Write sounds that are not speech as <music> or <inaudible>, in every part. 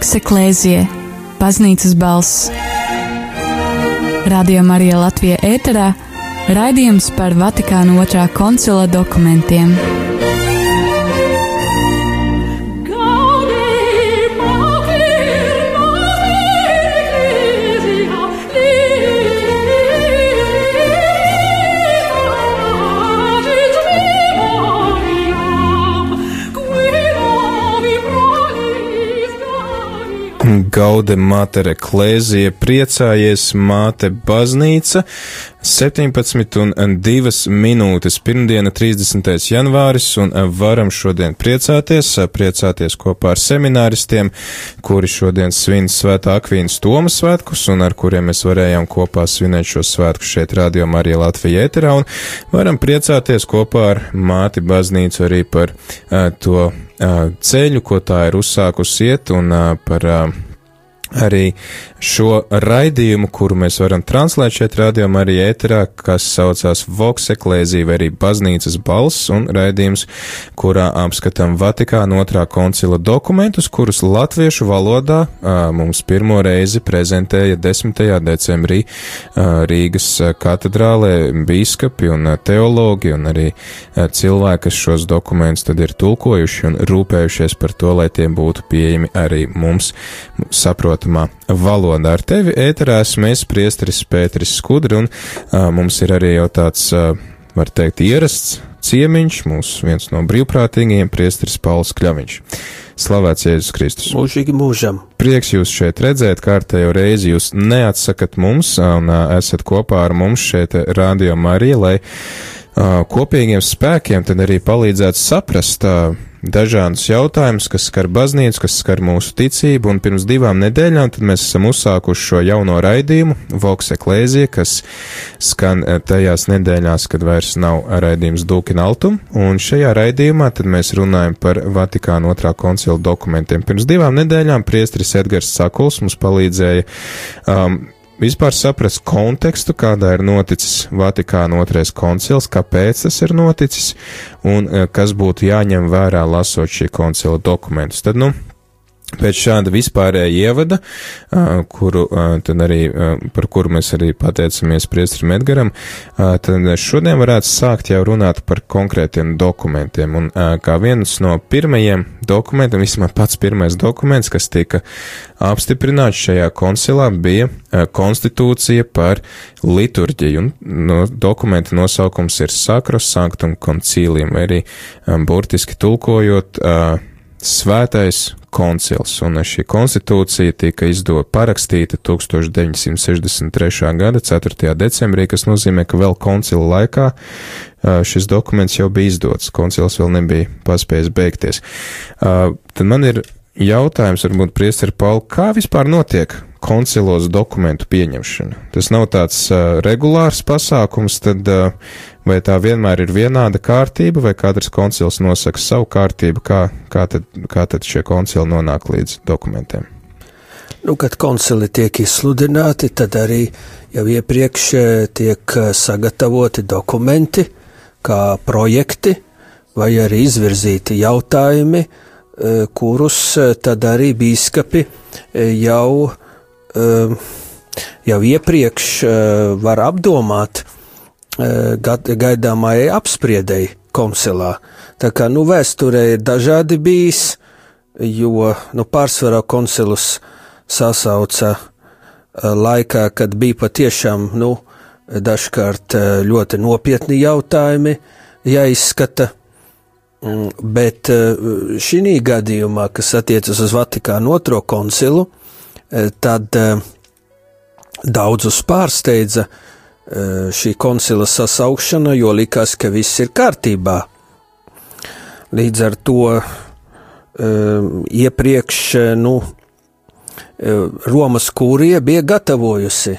Voks Eklēzie, Baznīcas balss. Radio Marija Latvija ēterā raidījums par Vatikāna otrā koncila dokumentiem. <clears throat> Gaude Matere Klēzija, priecājies Māte Baznīca, 17 un 2 minūtes, pirmdiena 30. janvāris, un varam šodien priecāties, priecāties kopā ar semināristiem, kuri šodien svin svētā Akvīnas Tomas svētkus, un ar kuriem mēs varējām kopā svinēt šos svētkus šeit Radio Marija Latvija ēterā, un varam priecāties kopā ar Māti Baznīcu arī par uh, to ceļu, ko tā ir uzsākusi iet, un uh, par uh, arī šo raidījumu, kuru mēs varam translēt šeit rādījumā arī ēterā, kas saucās Voks Eklēzija vai arī Baznīcas balss un raidījums, kurā apskatām Vatikāna otrā koncila dokumentus, kurus latviešu valodā a, mums pirmo reizi prezentēja 10. decembrī a, Rīgas katedrālē bīskapi un teologi un arī a, cilvēki, kas šos dokumentus tad ir tulkojuši un rūpējušies par to, lai tie būtu pieejami arī mums saprotamā valodā. Ar tevi ēterā esmu es, priesteris Pēteris Skudri, un uh, mums ir arī jau tāds, uh, var teikt, ierasts ciemiņš, mūsu viens no brīvprātīgajiem, priesteris Pauls Kļaviņš. Slavēts Jēzus Kristus. Mūžīgi mūžam. Prieks jūs šeit redzēt, kārtējo reizi jūs neatsakat mums un uh, esat kopā ar mums šeit Radio Marija, lai uh, kopīgiem spēkiem tad arī palīdzētu saprast uh, dažādus jautājumus, kas skar baznīcu, kas skar mūsu ticību, un pirms divām nedēļām mēs esam uzsākuši šo jauno raidījumu, Voks Eklēzija, kas skan tajās nedēļās, kad vairs nav raidījums Dūkina Altum, un šajā raidījumā tad mēs runājam par Vatikāna otrā koncila dokumentiem. Pirms divām nedēļām priestris Edgars Sakuls mums palīdzēja um, vispār saprast kontekstu, kādā ir noticis Vatikāna otrais koncils, kāpēc tas ir noticis un eh, kas būtu jāņem vērā lasot šī koncila dokumentus. Tad, nu, Pēc šāda vispārēja ievada, kuru, tad arī, par kuru mēs arī pateicamies priestrim Edgaram, tad šodien varētu sākt jau runāt par konkrētiem dokumentiem. Un kā viens no pirmajiem dokumentiem, vismaz pats pirmais dokuments, kas tika apstiprināts šajā koncilā, bija konstitūcija par liturģiju. Un no, dokumenta nosaukums ir Sakros Sanctum Concilium, vai arī burtiski tulkojot Svētais koncils, un šī konstitūcija tika izdota parakstīta 1963. gada 4. decembrī, kas nozīmē, ka vēl koncila laikā šis dokuments jau bija izdots, koncils vēl nebija paspējis beigties. Tad man ir jautājums, varbūt, priesteri Pauli, kā vispār notiek koncilos dokumentu pieņemšana? Tas nav tāds uh, regulārs pasākums, tad uh, vai tā vienmēr ir vienāda kārtība, vai katrs koncils nosaka savu kārtību, kā, kā, tad, kā tad šie koncili nonāk līdz dokumentiem? Nu, kad koncili tiek izsludināti, tad arī jau iepriekš tiek sagatavoti dokumenti, kā projekti, vai arī izvirzīti jautājumi, uh, kurus tad arī bīskapi jau, jau iepriekš var apdomāt gaidāmajai apspriedēji koncilā. Tā kā nu, vēsturē ir dažādi bijis, jo nu, pārsvarā koncilus sasauca laikā, kad bija patiešām nu, dažkārt ļoti nopietni jautājumi jāizskata Mm, bet šī gadījumā, kas attiecas uz Vatikānu otro koncilu, tad eh, daudzus pārsteidza šī koncila sasaukšana, jo likās, ka viss ir kārtībā. Līdz ar to iepriekš nu, Romas kūrija bija gatavojusi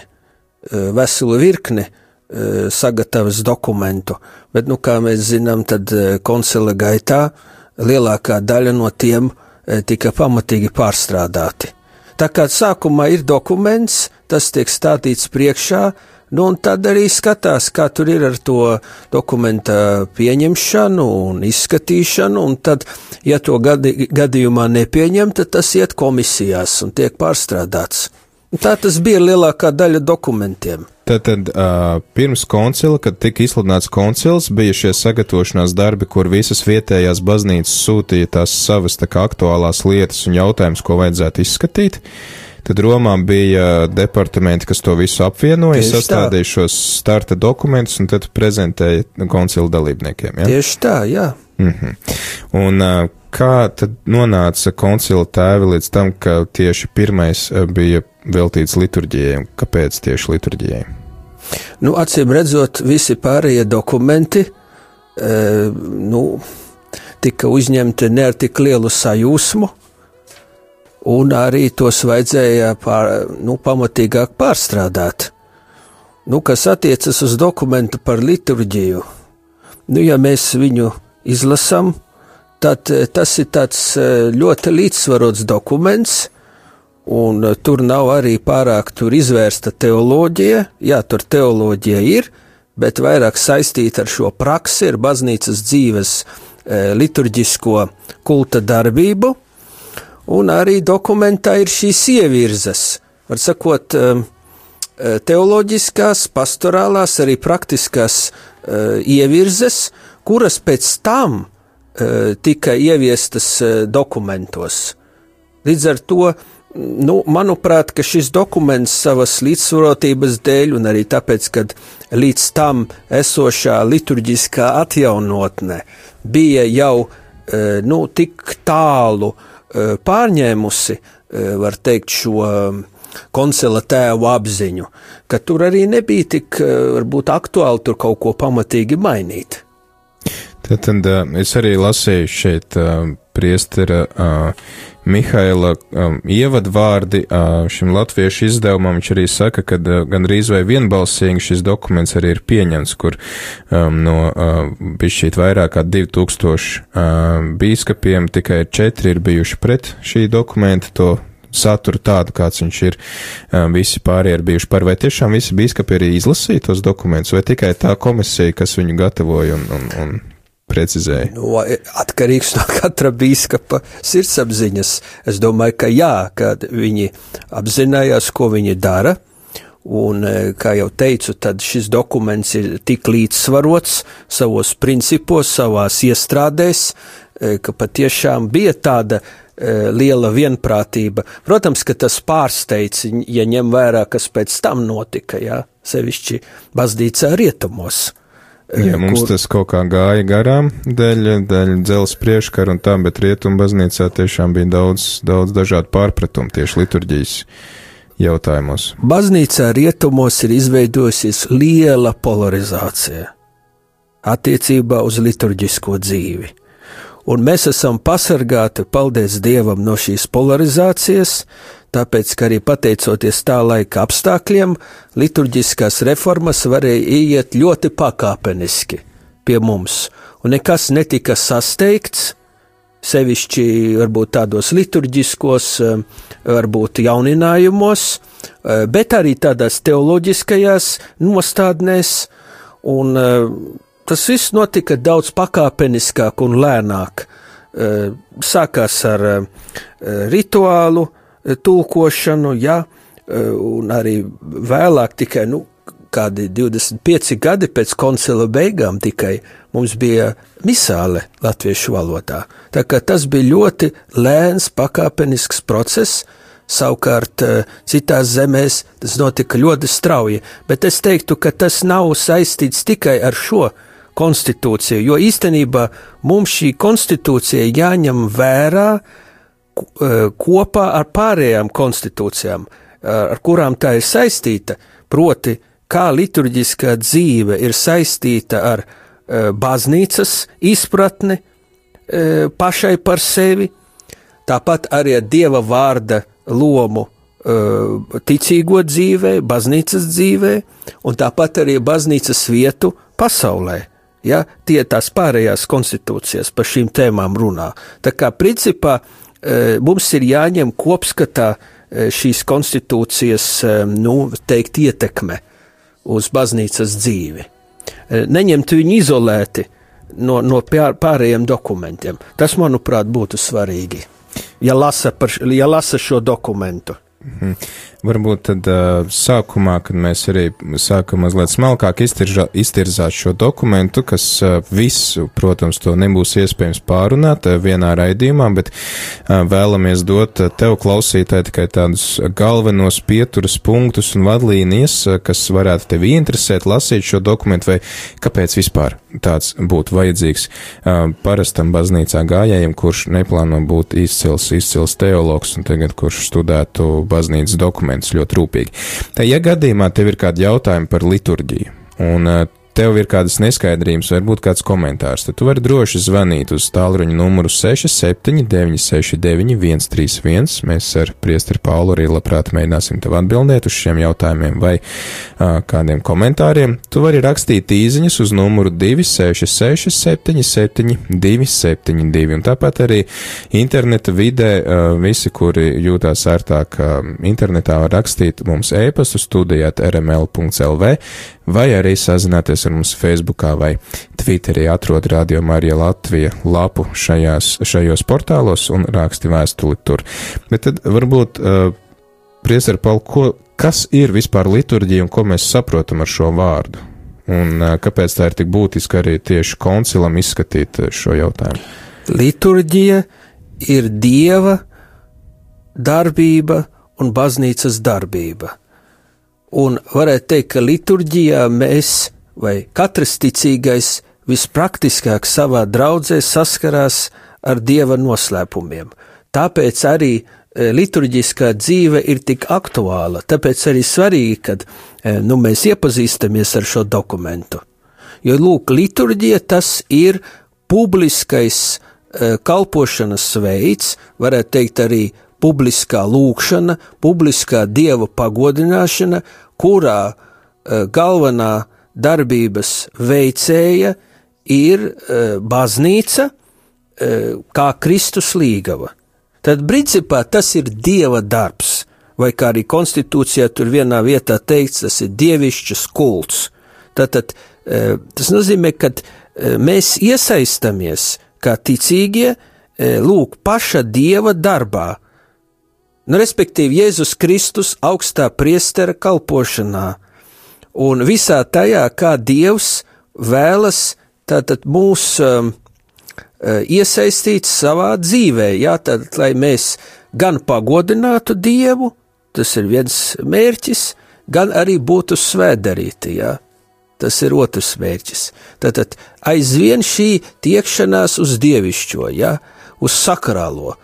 veselu virkni Eh, sagatavas dokumentu, bet, nu, kā mēs zinām, tad eh, koncila gaitā lielākā daļa no tiem eh, tika pamatīgi pārstrādāti. Tā kā sākumā ir dokuments, tas tiek stādīts priekšā, nu un tad arī skatās, kā tur ir ar to dokumenta pieņemšanu un izskatīšanu, un tad, ja to gadi, gadījumā nepieņem, tad tas iet komisijās un tiek pārstrādāts. Tā tas bija lielākā daļa dokumentiem. Tātad uh, pirms koncila, kad tika izsludināts koncils, bija šie sagatavošanās darbi, kur visas vietējās baznīcas sūtīja tās savas tā kā aktuālās lietas un jautājumus, ko vajadzētu izskatīt. Tad Romā bija departamenti, kas to visu apvienoja, Tieši tā. sastādīja šos starta dokumentus un tad prezentēja koncila dalībniekiem. Ja? Tieši tā, jā. Mhm. Un uh, kā tad nonāca koncila tēvi līdz tam, ka tieši pirmais uh, bija veltīts liturģijai, un kāpēc tieši liturģijai? Nu, acīm redzot, visi pārējie dokumenti e, nu, tika uzņemti ne ar tik lielu sajūsmu, un arī tos vajadzēja pār, nu, pamatīgāk pārstrādāt. Nu, kas attiecas uz dokumentu par liturģiju, nu, ja mēs viņu izlasām, tad eh, tas ir tāds eh, ļoti līdzsvarots dokuments, un eh, tur nav arī pārāk izvērsta teoloģija. Jā, tur teoloģija ir, bet vairāk saistīta ar šo praksi, ar baznīcas dzīves liturģisko kulta darbību, un arī dokumentā ir šīs ievirzes, var sakot, teoloģiskās, pastorālās, arī praktiskās ievirzes, kuras pēc tam tika ieviestas dokumentos. Līdz ar to Nu, manuprāt, šis dokuments savas līdzsvarotības dēļ, un arī tāpēc, ka līdz tam esošā liturģiskā atjaunotne bija jau nu, tik tālu pārņēmusi, var teikt, šo koncila tēvu apziņu, ka tur arī nebija tik varbūt aktuāli tur kaut ko pamatīgi mainīt. Tad, tad es arī lasīju šeit priestera Mihaila um, ievadvārdi šim latviešu izdevumam, viņš arī saka, ka gandrīz vai vienbalsīgi šis dokuments arī ir pieņemts, kur no bišķīt vairāk kā 2000 uh, bīskapiem tikai četri ir bijuši pret šī dokumenta to saturu tādu, kāds viņš ir, visi pārējie ir bijuši par, vai tiešām visi bīskapi arī izlasīja tos dokumentus, vai tikai tā komisija, kas viņu gatavoja un, un, un precizēja? Nu, atkarīgs no katra biskupa sirdsapziņas. Es domāju, ka jā, kad viņi apzinājās, ko viņi dara. Un, e, kā jau teicu, tad šis dokuments ir tik līdzsvarots savos principos, savās iestrādēs, e, ka patiešām bija tāda e, liela vienprātība. Protams, ka tas pārsteidz, ja ņem vērā, kas pēc tam notika, jā, sevišķi baznīcā rietumos. Ja mums kur... tas kaut kā gāja garām dēļ, dēļ dzelzs priekškara un tā, bet rietumu baznīcā tiešām bija daudz, daudz dažādu pārpratumu tieši liturģijas jautājumos. Baznīcā rietumos ir izveidojusies liela polarizācija attiecībā uz liturģisko dzīvi. Un mēs esam pasargāti, paldies Dievam, no šīs polarizācijas, tāpēc, ka arī pateicoties tā laika apstākļiem, liturģiskās reformas varēja iet ļoti pakāpeniski pie mums, un nekas netika sasteigts, sevišķi varbūt tādos liturģiskos, varbūt jauninājumos, bet arī tādās teoloģiskajās nostādnēs, un tas viss notika daudz pakāpeniskāk un lēnāk. Sākās ar rituālu, Eh, tulkošanu, ja, eh, un arī vēlāk tikai, nu, kādi 25 gadi pēc koncila beigām tikai mums bija misāle latviešu valodā. Tā kā tas bija ļoti lēns, pakāpenisks process, savukārt eh, citās zemēs tas notika ļoti strauji, bet es teiktu, ka tas nav saistīts tikai ar šo konstitūciju, jo īstenībā mums šī konstitūcija jāņem vērā, uh, kopā ar pārējām konstitūcijām, ar kurām tā ir saistīta, proti, kā liturģiskā dzīve ir saistīta ar eh, baznīcas izpratni eh, pašai par sevi, tāpat arī ar dieva vārda lomu ticīgo dzīvē, baznīcas dzīvē, un tāpat arī baznīcas vietu pasaulē. Ja, tie tās pārējās konstitūcijas par šīm tēmām runā. Tā kā principā uh, mums ir jāņem kopskatā šīs konstitūcijas, nu, teikt, ietekme uz baznīcas dzīvi. Neņemt viņu izolēti no, no pārējiem dokumentiem. Tas, manuprāt, būtu svarīgi, ja lasa, par, ja lasa šo dokumentu. Mhm. Varbūt tad uh, sākumā, kad mēs arī sākam mazliet smalkāk iztiržā, iztirzāt šo dokumentu, kas uh, visu, protams, to nebūs iespējams pārunāt uh, vienā raidījumā, bet vēlamies dot tev klausītāji tikai tādus galvenos pieturas punktus un vadlīnijas, kas varētu tevi interesēt, lasīt šo dokumentu, vai kāpēc vispār tāds būtu vajadzīgs parastam baznīcā gājējiem, kurš neplāno būt izcils, izcils teologs un tagad kurš studētu baznīcas dokumentu dokumentus ļoti rūpīgi. Tā, ja gadījumā tev ir kādi jautājumi par liturģiju, un uh, tev ir kādas neskaidrības, varbūt kāds komentārs, tad tu vari droši zvanīt uz tālruņa numuru 679691 131. Mēs ar priesteri Paulu arī labprāt mēģināsim tev atbildēt uz šiem jautājumiem vai uh, kādiem komentāriem. Tu vari rakstīt īziņas uz numuru 266 77 272, un tāpat arī interneta vidē uh, visi, kuri jūtās ērtāk uh, internetā, var rakstīt mums ēpastu studijāt rml.lv vai arī sazināties ar mums Facebookā vai Twitterī atrod Radio Marija Latvija lapu šajās, šajos portālos un raksti vēstuli tur. Bet tad varbūt, uh, Priesar Paul, ko, kas ir vispār liturģija un ko mēs saprotam ar šo vārdu? Un uh, kāpēc tā ir tik būtiska arī tieši koncilam izskatīt šo jautājumu? Liturģija ir dieva darbība un baznīcas darbība. Un varētu teikt, ka liturģijā mēs, vai katrs ticīgais, vispraktiskāk savā draudzē saskarās ar dieva noslēpumiem. Tāpēc arī e, liturģiskā dzīve ir tik aktuāla, tāpēc arī svarīgi, kad e, nu, mēs iepazīstamies ar šo dokumentu. Jo, lūk, liturģija tas ir publiskais e, kalpošanas veids, varētu teikt arī publiskā lūkšana, publiskā dieva pagodināšana, kurā uh, galvenā darbības veicēja ir uh, baznīca uh, kā Kristus līgava. Tad, principā, tas ir dieva darbs, vai kā arī konstitūcijā tur vienā vietā teikts, tas ir dievišķs kults. Tātad tas nozīmē, ka mēs iesaistamies kā ticīgie, lūk, paša dieva darbā, Nu, respektīvi, Jēzus Kristus augstā priestera kalpošanā un visā tajā, kā Dievs vēlas tātad mūs um, uh, iesaistīt savā dzīvē, jā, tātad, lai mēs gan pagodinātu Dievu, tas ir viens mērķis, gan arī būtu svētdarīti, jā. Tas ir otrs mērķis. Tātad aizvien šī tiekšanās uz dievišķo, ja, uz sakrālo,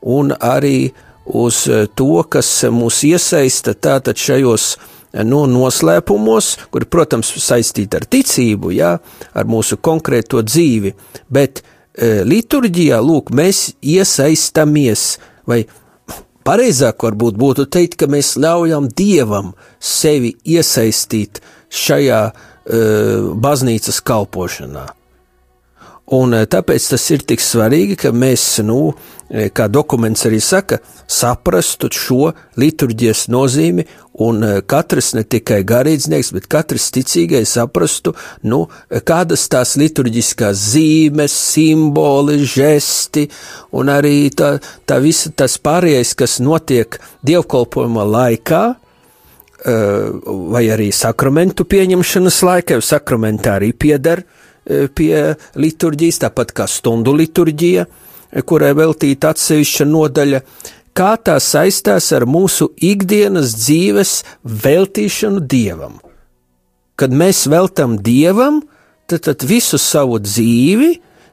un arī uz eh, to, kas mūs iesaista tātad šajos eh, nu, noslēpumos, kuri, protams, saistīti ar ticību, jā, ar mūsu konkrēto dzīvi, bet e, liturģijā, lūk, mēs iesaistamies, vai pareizāk varbūt būtu teikt, ka mēs ļaujam Dievam sevi iesaistīt šajā e, baznīcas kalpošanā. Un tāpēc tas ir tik svarīgi, ka mēs, nu, E, kā dokuments arī saka, saprastu šo liturģijas nozīmi, un e, katrs ne tikai garīdznieks, bet katrs ticīgais saprastu, nu, kādas tās liturģiskās zīmes, simboli, žesti, un arī tā, tā visa tas pārējais, kas notiek dievkalpojuma laikā, e, vai arī sakramentu pieņemšanas laikā, jo sakramentā arī pieder pie liturģijas, tāpat kā stundu liturģija, kurai veltīta atsevišķa nodaļa, kā tā saistās ar mūsu ikdienas dzīves veltīšanu dievam. Kad mēs veltam dievam, tad, tad visu savu dzīvi,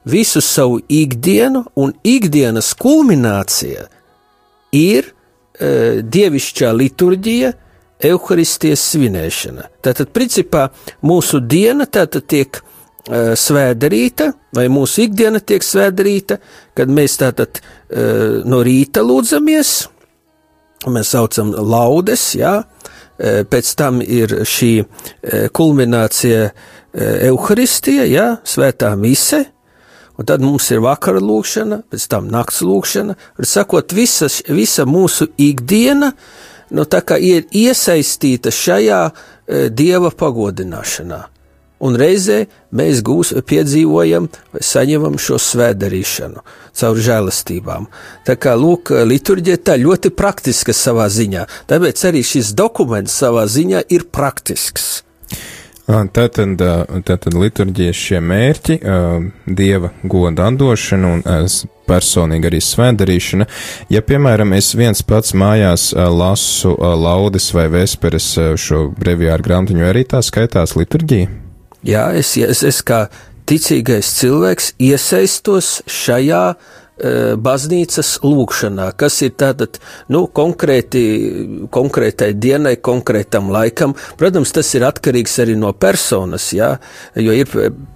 visu savu ikdienu un ikdienas kulminācija ir e, dievišķā liturģija, evaharistijas svinēšana. Tātad, principā, mūsu diena tātad tiek svētdarīta, vai mūsu ikdiena tiek svētdarīta, kad mēs tātad eh, no rīta lūdzamies, mēs saucam laudes, jā, eh, pēc tam ir šī kulminācija Euharistija, jā, svētā mise, un tad mums ir vakara lūkšana, pēc tam nakts lūkšana, ir sakot, visa, visa mūsu ikdiena, nu tā kā ir iesaistīta šajā Dieva pagodināšanā. Un reizē mēs gūs, piedzīvojam saņemam šo svētdarīšanu caur žēlastībām. Tā kā, lūk, liturģija tā ļoti praktiska savā ziņā, tāpēc arī šis dokuments savā ziņā ir praktisks. Tātad, tātad liturģijas šie mērķi, dieva goda atdošana un personīgi arī svētdarīšana. Ja, piemēram, es viens pats mājās lasu laudes vai vesperes šo brevijāru grāmatiņu, arī tā skaitās liturģija? Jā, es, es, es kā ticīgais cilvēks iesaistos šajā uh, Eh, baznīcas lūkšanā, kas ir tātad, nu, konkrēti, konkrētai dienai, konkrētam laikam. Protams, tas ir atkarīgs arī no personas, jā, jo ir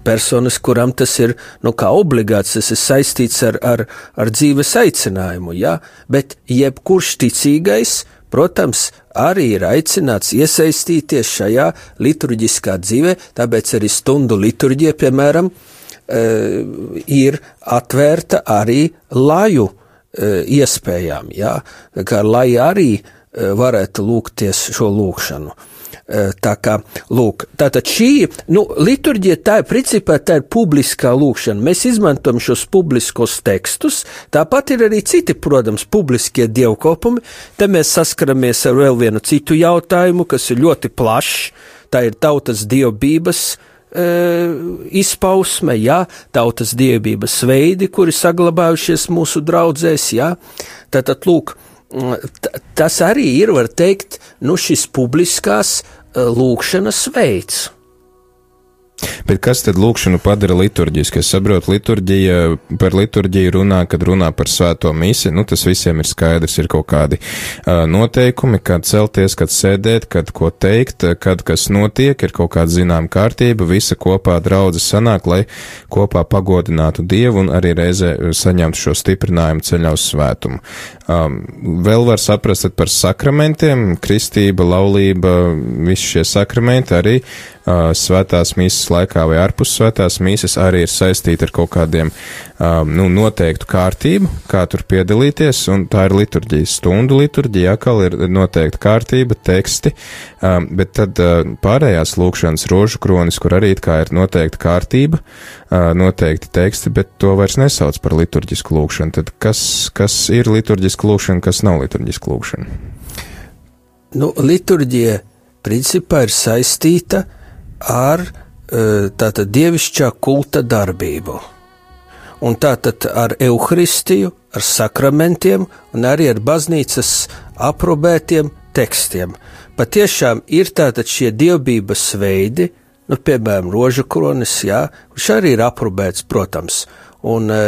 personas, kuram tas ir, nu, kā obligāts, tas ir saistīts ar, ar, ar dzīves aicinājumu, jā, bet jebkurš ticīgais, protams, arī ir aicināts iesaistīties šajā liturģiskā dzīvē, tāpēc arī stundu liturģija, piemēram, Eh, ir atvērta arī laju eh, iespējām, jā, kā lai arī eh, varētu lūgties šo lūgšanu. Tā kā, lūk, tātad šī, nu, liturģija tā ir, principā, tā ir publiskā lūkšana. Mēs izmantojam šos publiskos tekstus, tāpat ir arī citi, protams, publiskie dievkalpumi. Te mēs saskaramies ar vēl vienu citu jautājumu, kas ir ļoti plašs. Tā ir tautas dievbības uh, E, izpausme, jā, tautas dievības veidi, kuri saglabājušies mūsu draudzēs, jā. Tātad, lūk, tas arī ir, var teikt, nu šis publiskās lūkšanas veids. Bet kas tad lūkšanu padara liturģisku? Es saprotu, liturģija par liturģiju runā, kad runā par svēto misi. Nu, tas visiem ir skaidrs, ir kaut kādi uh, noteikumi, kad celties, kad sēdēt, kad ko teikt, kad kas notiek, ir kaut kāda zinām kārtība, visa kopā draudze sanāk, lai kopā pagodinātu Dievu un arī reizē saņemtu šo stiprinājumu ceļā uz svētumu. Um, vēl var saprast par sakramentiem, kristība, laulība, visi šie sakramenti arī svētās mīsas laikā vai ārpus svētās mīsas arī ir saistīta ar kaut kādiem um, nu, noteiktu kārtību, kā tur piedalīties, un tā ir liturģija. Stundu liturģija atkal ir noteikta kārtība, teksti, um, bet tad uh, pārējās lūkšanas rožu kronis, kur arī kā ir noteikta kārtība, uh, noteikti teksti, bet to vairs nesauc par liturģisku lūkšanu. Tad kas, kas ir liturģiska lūkšana, kas nav liturģiska lūkšana? Nu, liturģija principā ir saistīta ar e, tātad dievišķā kulta darbību. Un tātad ar evaharistiju, ar sakramentiem un arī ar baznīcas aprobētiem tekstiem. Patiešām ir tātad šie dievbijas veidi, nu, piemēram, rožu kronis, jā, kurš arī ir aprobēts, protams. Un e,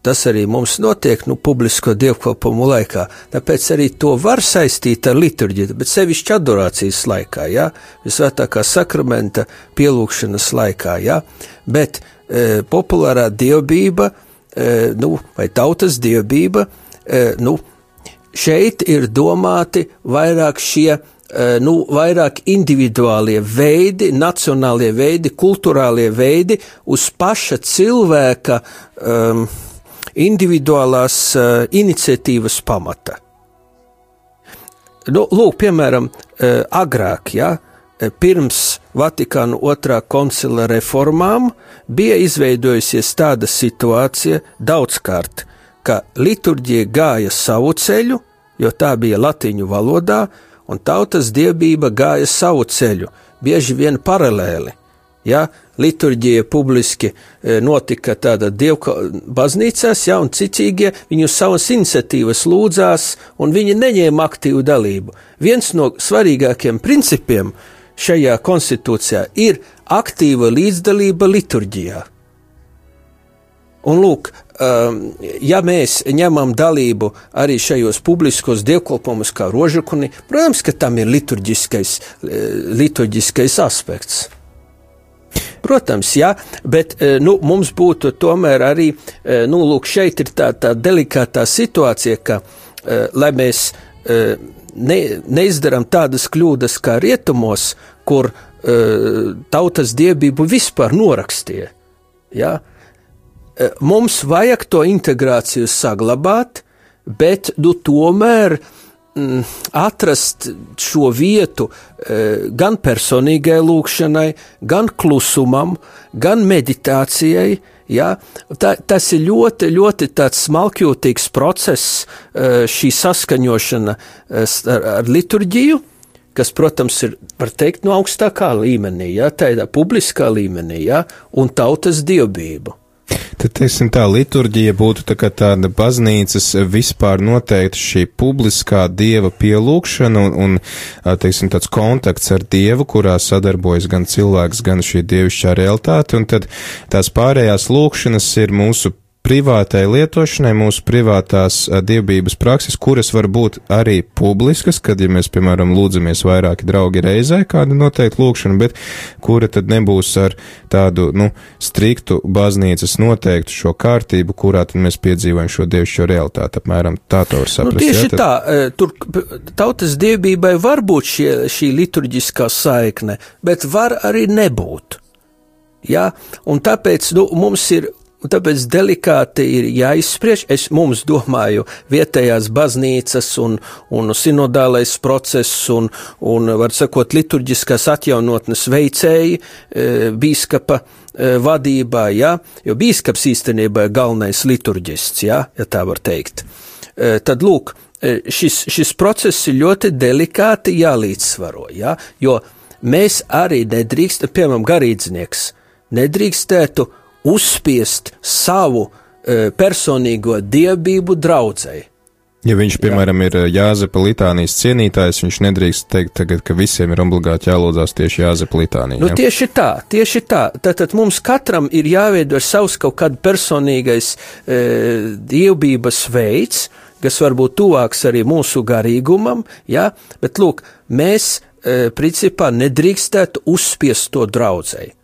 Tas arī mums notiek nu, publisko dievkalpojumu laikā. Tāpēc arī to var saistīt ar liturģiju, bet sevišķi adorācijas laikā, ja? visvētākā sakramenta pielūgšanas laikā. Ja? Bet e, populārā dievbijība, e, nu, vai tautas dievbijība, e, nu, šeit ir domāti vairāk šie e, nu, vairāk individuālie veidi, nacionālie veidi, kultūrālie veidi uz paša cilvēka um, individuālās uh, iniciatīvas pamata. Nu, lūk, piemēram, uh, agrāk, ja, eh, pirms Vatikāna otrā koncila reformām bija izveidojusies tāda situācija daudzkārt, ka liturģija gāja savu ceļu, jo tā bija latīņu valodā, un tautas dievība gāja savu ceļu, bieži vien paralēli. Ja, liturģija publiski e, notika tāda dievka baznīcās, ja, un cicīgie viņu savas iniciatīvas lūdzās, un viņi neņēma aktīvu dalību. Viens no svarīgākiem principiem šajā konstitūcijā ir aktīva līdzdalība liturģijā. Un lūk, um, ja mēs ņemam dalību arī šajos publiskos dievkalpojumus kā rožakuni, protams, ka tam ir liturģiskais, e, liturģiskais aspekts. Protams, jā, bet e, nu, mums būtu tomēr arī, e, nu, lūk, šeit ir tā, tā delikātā situācija, ka, e, lai mēs ne, neizdarām tādas kļūdas kā rietumos, kur tautas dievību vispār norakstīja. Ja? mums vajag to integrāciju saglabāt, bet nu, tomēr mm, atrast šo vietu e, gan personīgai lūkšanai, gan klusumam, gan meditācijai. Ja? Tā, tas ir ļoti, ļoti smalkjūtīgs process, e, šī saskaņošana e, ar, ar liturģiju kas, protams, ir, var teikt, no augstākā līmenī, ja, tādā publiskā līmenī, ja, un tautas dievbijību. Tad, teiksim, tā liturģija būtu tā kā tāda baznīcas vispār noteikti šī publiskā dieva pielūgšana un, un, teiksim, tāds kontakts ar dievu, kurā sadarbojas gan cilvēks, gan šī dievišķā realitāte, un tad tās pārējās lūkšanas ir mūsu privātai lietošanai, mūsu privātās dievbības prakses, kuras var būt arī publiskas, kad, ja mēs, piemēram, lūdzamies vairāki draugi reizē kādu noteiktu lūkšanu, bet kura tad nebūs ar tādu, nu, striktu baznīcas noteiktu šo kārtību, kurā tad mēs piedzīvojam šo dievišķo realitāti, apmēram tā to var saprast. Nu, tieši jā, tad... tā, tur tautas dievbībai var būt šie, šī liturģiskā saikne, bet var arī nebūt. Ja? Un tāpēc nu, mums ir Un tāpēc delikāti ir jāizspriež. Es mums domāju, vietējās baznīcas un, un sinodālais process un, un var sakot, liturģiskās atjaunotnes veicēji e, bīskapa e, vadībā, ja, jo bīskaps īstenībā ir galvenais liturģists, ja, ja tā var teikt. E, tad lūk, e, šis, šis process ir ļoti delikāti jālīdzsvaro, ja, jo mēs arī nedrīkst, piemēram, garīdznieks, nedrīkstētu uzspiest savu e, personīgo dievbijību draudzēji. Ja viņš, piemēram, ir e, Jāzepa Litānijas cienītājs, viņš nedrīkst teikt tagad, ka visiem ir obligāti jālūdzās tieši Jāzepa Litānijā. Nu, tieši tā, tieši tā. Tātad mums katram ir jāveido savs kaut kāds personīgais e, dievbības veids, kas varbūt tuvāks arī mūsu garīgumam, ja? bet lūk, mēs e, principā nedrīkstētu uzspiest to draudzēji.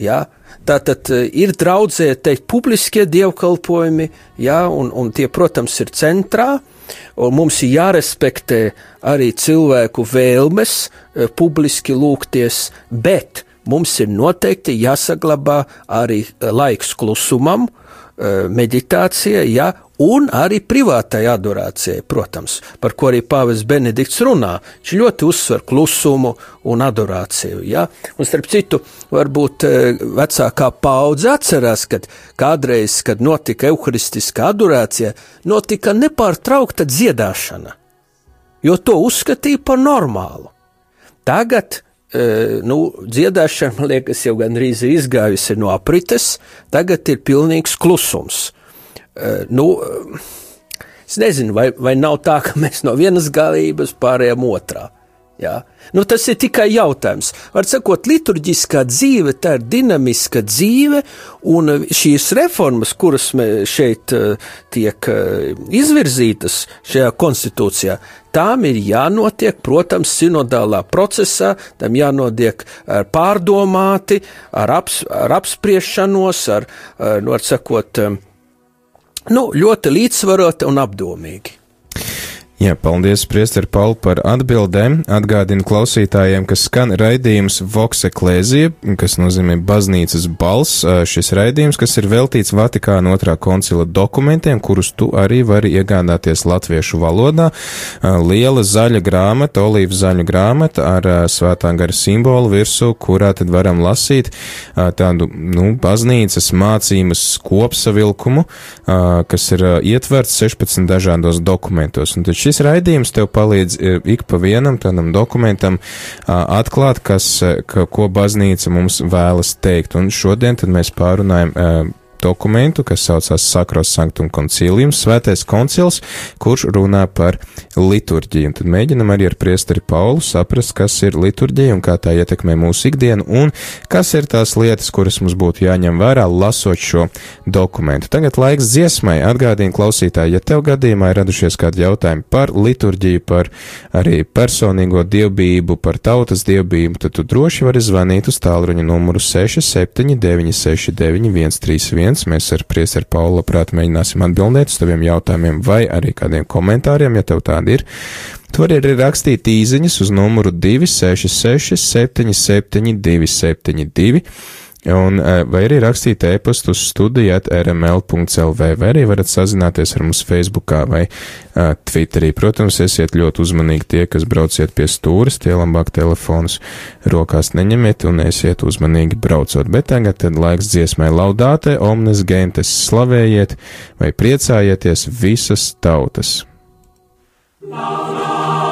Ja? Tātad eh, ir draudzē teikt publiskie dievkalpojumi, ja? un, un tie, protams, ir centrā, un mums ir jārespektē arī cilvēku vēlmes eh, publiski lūgties, bet mums ir noteikti jāsaglabā arī eh, laiks klusumam, meditācijai, ja, un arī privātai adorācijai, protams, par ko arī Pāvils Benedikts runā. Viņš ļoti uzsver klusumu un adorāciju. Ja? Un starp citu, varbūt e, vecākā paudze atcerās, kad kādreiz, kad notika evharistiskā adorācija, notika nepārtraukta dziedāšana, jo to uzskatīja par normālu. Tagad nu, dziedāšana, man liekas, jau gandrīz ir izgājusi no aprites, tagad ir pilnīgs klusums. Eh, nu, eh, es nezinu, vai, vai nav tā, ka mēs no vienas galības pārējām otrā. Jā. Nu, tas ir tikai jautājums. Var sakot, liturģiskā dzīve, tā ir dinamiska dzīve, un šīs reformas, kuras šeit uh, tiek uh, izvirzītas šajā konstitūcijā, tām ir jānotiek, protams, sinodālā procesā, tam jānotiek ar pārdomāti, ar, aps, ar apspriešanos, ar, nu, ar sakot, Nu, ļoti līdzsvaroti un apdomīgi. Jā, paldies, Priester Paul, par atbildēm. Atgādinu klausītājiem, ka skan raidījums Vox Eklēzija, kas nozīmē baznīcas balss. Šis raidījums, kas ir veltīts Vatikāna otrā koncila dokumentiem, kurus tu arī vari iegādāties latviešu valodā. Liela zaļa grāmata, olīva zaļa grāmata ar svētā gara simbolu virsū, kurā tad varam lasīt tādu, nu, baznīcas mācības kopsavilkumu, kas ir ietverts 16 dažādos dokumentos. Un tad šis šis raidījums tev palīdz e, ik pa vienam tādam dokumentam atklāt, kas, e, ka, ko baznīca mums vēlas teikt. Un šodien tad mēs pārunājam e, dokumentu, kas saucās Sakros Sanctum Concilium, Svētais koncils, kurš runā par liturģiju. Un tad mēģinam arī ar priesteri Paulu saprast, kas ir liturģija un kā tā ietekmē mūsu ikdienu, un kas ir tās lietas, kuras mums būtu jāņem vērā, lasot šo dokumentu. Tagad laiks dziesmai atgādina klausītāji, ja tev gadījumā ir radušies kādi jautājumi par liturģiju, par arī personīgo dievbību, par tautas dievbību, tad tu droši vari zvanīt uz tālruņa numuru 679 69 131 viens. Mēs ar priesaru Paulu labprāt mēģināsim atbildēt uz taviem jautājumiem vai arī kādiem komentāriem, ja tev tādi ir. Tu vari arī rakstīt īziņas uz numuru 266 77 272 Un, vai arī rakstīt e-pastu uz studijāt rml.lv, vai arī varat sazināties ar mums Facebookā vai uh, Twitterī. Protams, esiet ļoti uzmanīgi tie, kas brauciet pie stūras, tie labāk telefonus rokās neņemiet un esiet uzmanīgi braucot. Bet tagad tad laiks dziesmai laudāte, omnes gentes slavējiet vai priecājieties visas tautas. Laudāte!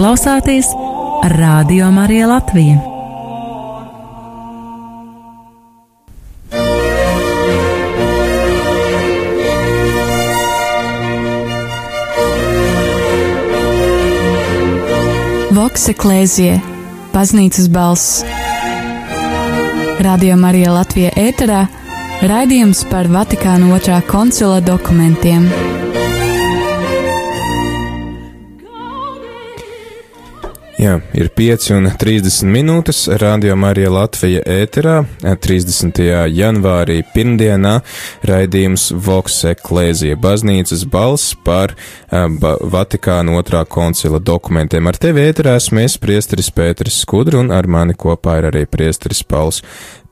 Klausāties Radio Marija Latvija. Vokse Klēzie, baznīcas balss. Radio Marija Latvija ēterā raidījums par Vatikāna otrā koncila dokumentiem. Jā, ir 5 un 30 minūtes. Radio Marija Latvija ēterā 30. janvārī pirmdienā raidījums Voks Eklēzija baznīcas balss par ba Vatikāna otrā koncila dokumentiem. Ar tevi ēterā esmu es, priesteris Pēteris Skudru, un ar mani kopā ir arī priesteris Pauls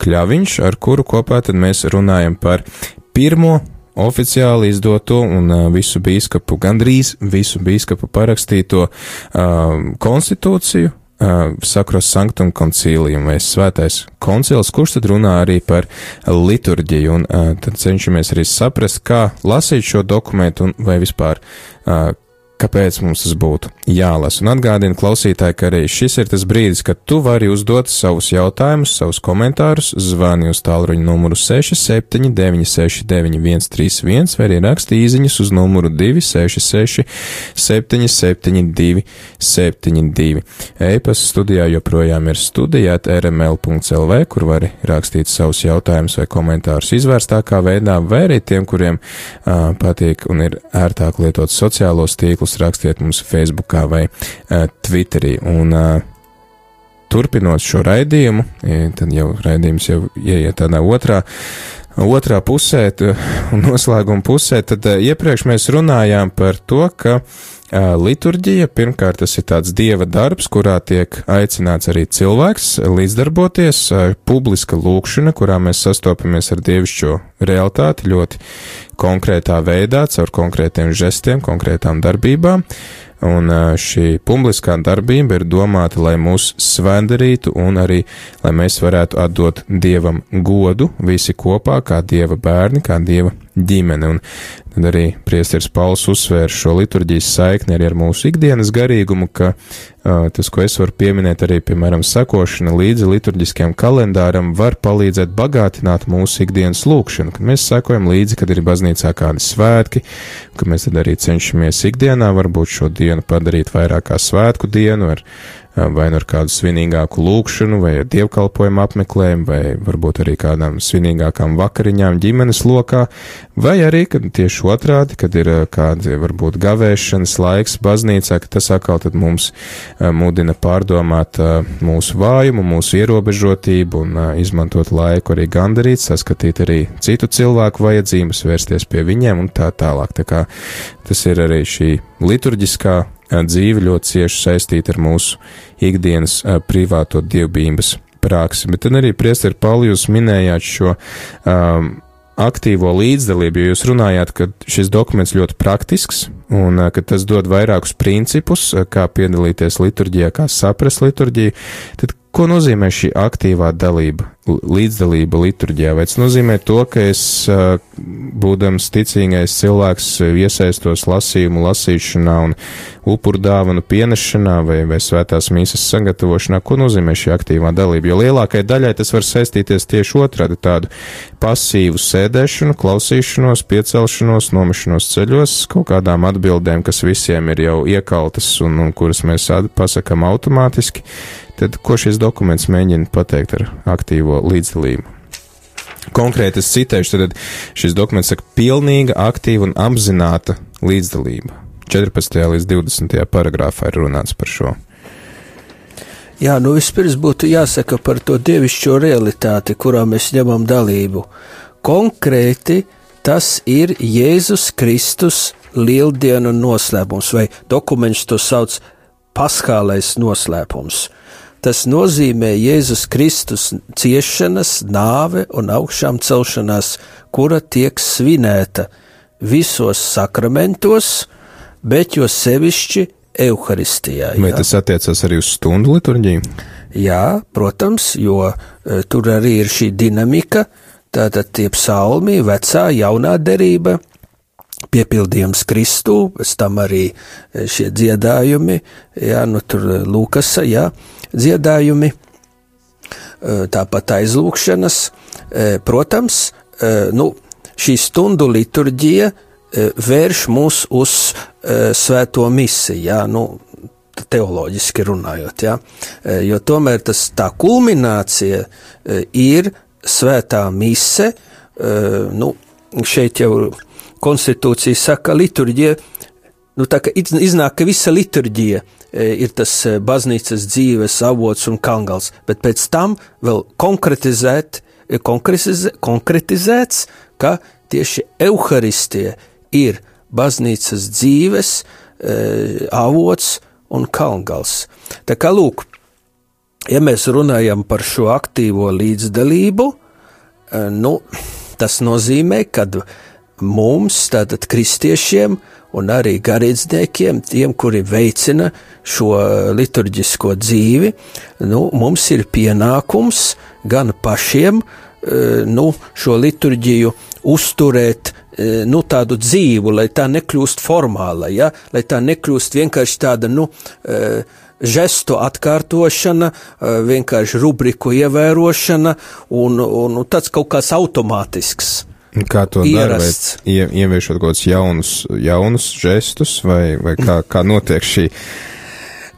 Kļaviņš, ar kuru kopā tad mēs runājam par pirmo oficiāli izdoto un uh, visu bīskapu, gandrīz visu bīskapu parakstīto uh, konstitūciju, uh, sakros sanktum koncīlijum vai svētais koncils, kurš tad runā arī par liturģiju, un uh, tad cenšamies arī saprast, kā lasīt šo dokumentu un vai vispār kāpēc mums tas būtu jālasa. Un atgādinu klausītāji, ka arī šis ir tas brīdis, kad tu vari uzdot savus jautājumus, savus komentārus, zvani uz tālruņa numuru 67969131 vai arī raksti īziņas uz numuru 266 772 72. E-pasta studijā joprojām ir studijāt rml.lv, kur vari rakstīt savus jautājumus vai komentārus izvērstākā veidā, vai arī tiem, kuriem uh, patīk un ir ērtāk lietot sociālos tīklus tīklus, rakstiet mums Facebookā vai uh, Twitterī. Un, uh, turpinot šo raidījumu, tad jau raidījums jau ieiet tādā otrā, otrā pusē, <laughs> noslēguma pusē, tad iepriekš mēs runājām par to, ka liturģija, pirmkārt, tas ir tāds dieva darbs, kurā tiek aicināts arī cilvēks līdzdarboties, publiska lūkšana, kurā mēs sastopamies ar dievišķo realitāti ļoti konkrētā veidā, caur konkrētiem žestiem, konkrētām darbībām. Un šī publiskā darbība ir domāta, lai mūs svēndarītu un arī, lai mēs varētu atdot Dievam godu visi kopā, kā Dieva bērni, kā Dieva ģimene. Un tad arī priesteris Pauls uzsvēr šo liturģijas saikni arī ar mūsu ikdienas garīgumu, ka uh, tas, ko es varu pieminēt, arī, piemēram, sakošana līdzi liturģiskiem kalendāram var palīdzēt bagātināt mūsu ikdienas lūkšanu, kad mēs sakojam līdzi, kad ir baznīcā kādi svētki, ka mēs tad arī cenšamies ikdienā varbūt šo dienu padarīt vairāk kā svētku dienu ar vai nu ar kādu svinīgāku lūkšanu, vai ar dievkalpojumu apmeklējumu, vai varbūt arī kādām svinīgākām vakariņām ģimenes lokā, vai arī, kad tieši otrādi, kad ir kādi varbūt gavēšanas laiks baznīcā, ka tas atkal tad mums mudina pārdomāt mūsu vājumu, mūsu ierobežotību un izmantot laiku arī gandarīt, saskatīt arī citu cilvēku vajadzības, vērsties pie viņiem un tā tālāk. Tā kā tas ir arī šī liturģiskā dzīve ļoti cieši saistīta ar mūsu ikdienas privāto dievbijības praksi. Bet tad arī priesteri Pauli jūs minējāt šo um, aktīvo līdzdalību, jo jūs runājāt, ka šis dokuments ļoti praktisks un ka tas dod vairākus principus, kā piedalīties liturģijā, kā saprast liturģiju. Tad ko nozīmē šī aktīvā dalība, līdzdalība liturģijā? Vai tas nozīmē to, ka es, būdams ticīgais cilvēks, iesaistos lasījumu lasīšanā un upuru dāvanu pienešanā vai, vai svētās mīsas sagatavošanā? Ko nozīmē šī aktīvā dalība? Jo lielākai daļai tas var saistīties tieši otrādi tādu pasīvu sēdēšanu, klausīšanos, piecelšanos, nomešanos ceļos, kaut kādām atbildēm, kas visiem ir jau iekaltas un, un kuras mēs pasakam automātiski Tad, ko šis dokuments mēģina pateikt ar aktīvo līdzdalību? Konkrēti es citēšu, tad šis dokuments saka pilnīga, aktīva un apzināta līdzdalība. 14. līdz 20. paragrāfā ir runāts par šo. Jā, nu vispirms būtu jāsaka par to dievišķo realitāti, kurā mēs ņemam dalību. Konkrēti tas ir Jēzus Kristus lieldienu noslēpums, vai dokuments to sauc paskālais noslēpums. Tas nozīmē Jēzus Kristus ciešanas, nāve un augšām celšanās, kura tiek svinēta visos sakramentos, bet jo sevišķi Euharistijā. Vai tas attiecas arī uz stundu liturģiju? Jā, protams, jo e, tur arī ir šī dinamika, tātad tie psalmi, vecā, jaunā derība, piepildījums Kristū, pēc tam arī e, šie dziedājumi, jā, nu tur e, Lūkasa, jā, dziedājumi, e, tāpat aizlūkšanas. Protams, nu, šī stundu liturģija vērš mūs uz svēto misiju, jā, nu, teoloģiski runājot, jā, jo tomēr tas tā kulminācija ir svētā mise, nu, šeit jau konstitūcija saka, liturģija, nu tā kā iznāk, ka visa liturģija e, ir tas e, baznīcas dzīves avots un kangals, bet pēc tam vēl konkretizēt, e, konkretizē, konkretizēts, ka tieši Euharistie ir baznīcas dzīves avots un kalngals. Tā kā lūk, ja mēs runājam par šo aktīvo līdzdalību, nu, tas nozīmē, ka mums, tātad kristiešiem, un arī garīdzniekiem, tiem, kuri veicina šo liturģisko dzīvi, nu, mums ir pienākums gan pašiem, e, nu, šo liturģiju uzturēt nu, tādu dzīvu, lai tā nekļūst formāla, ja? lai tā nekļūst vienkārši tāda, nu, žestu atkārtošana, vienkārši rubriku ievērošana un, un, un tāds kaut kāds automātisks. Kā to darīt? Ie, ieviešot kaut kādus jaunus, jaunus žestus, vai, vai kā, kā notiek šī?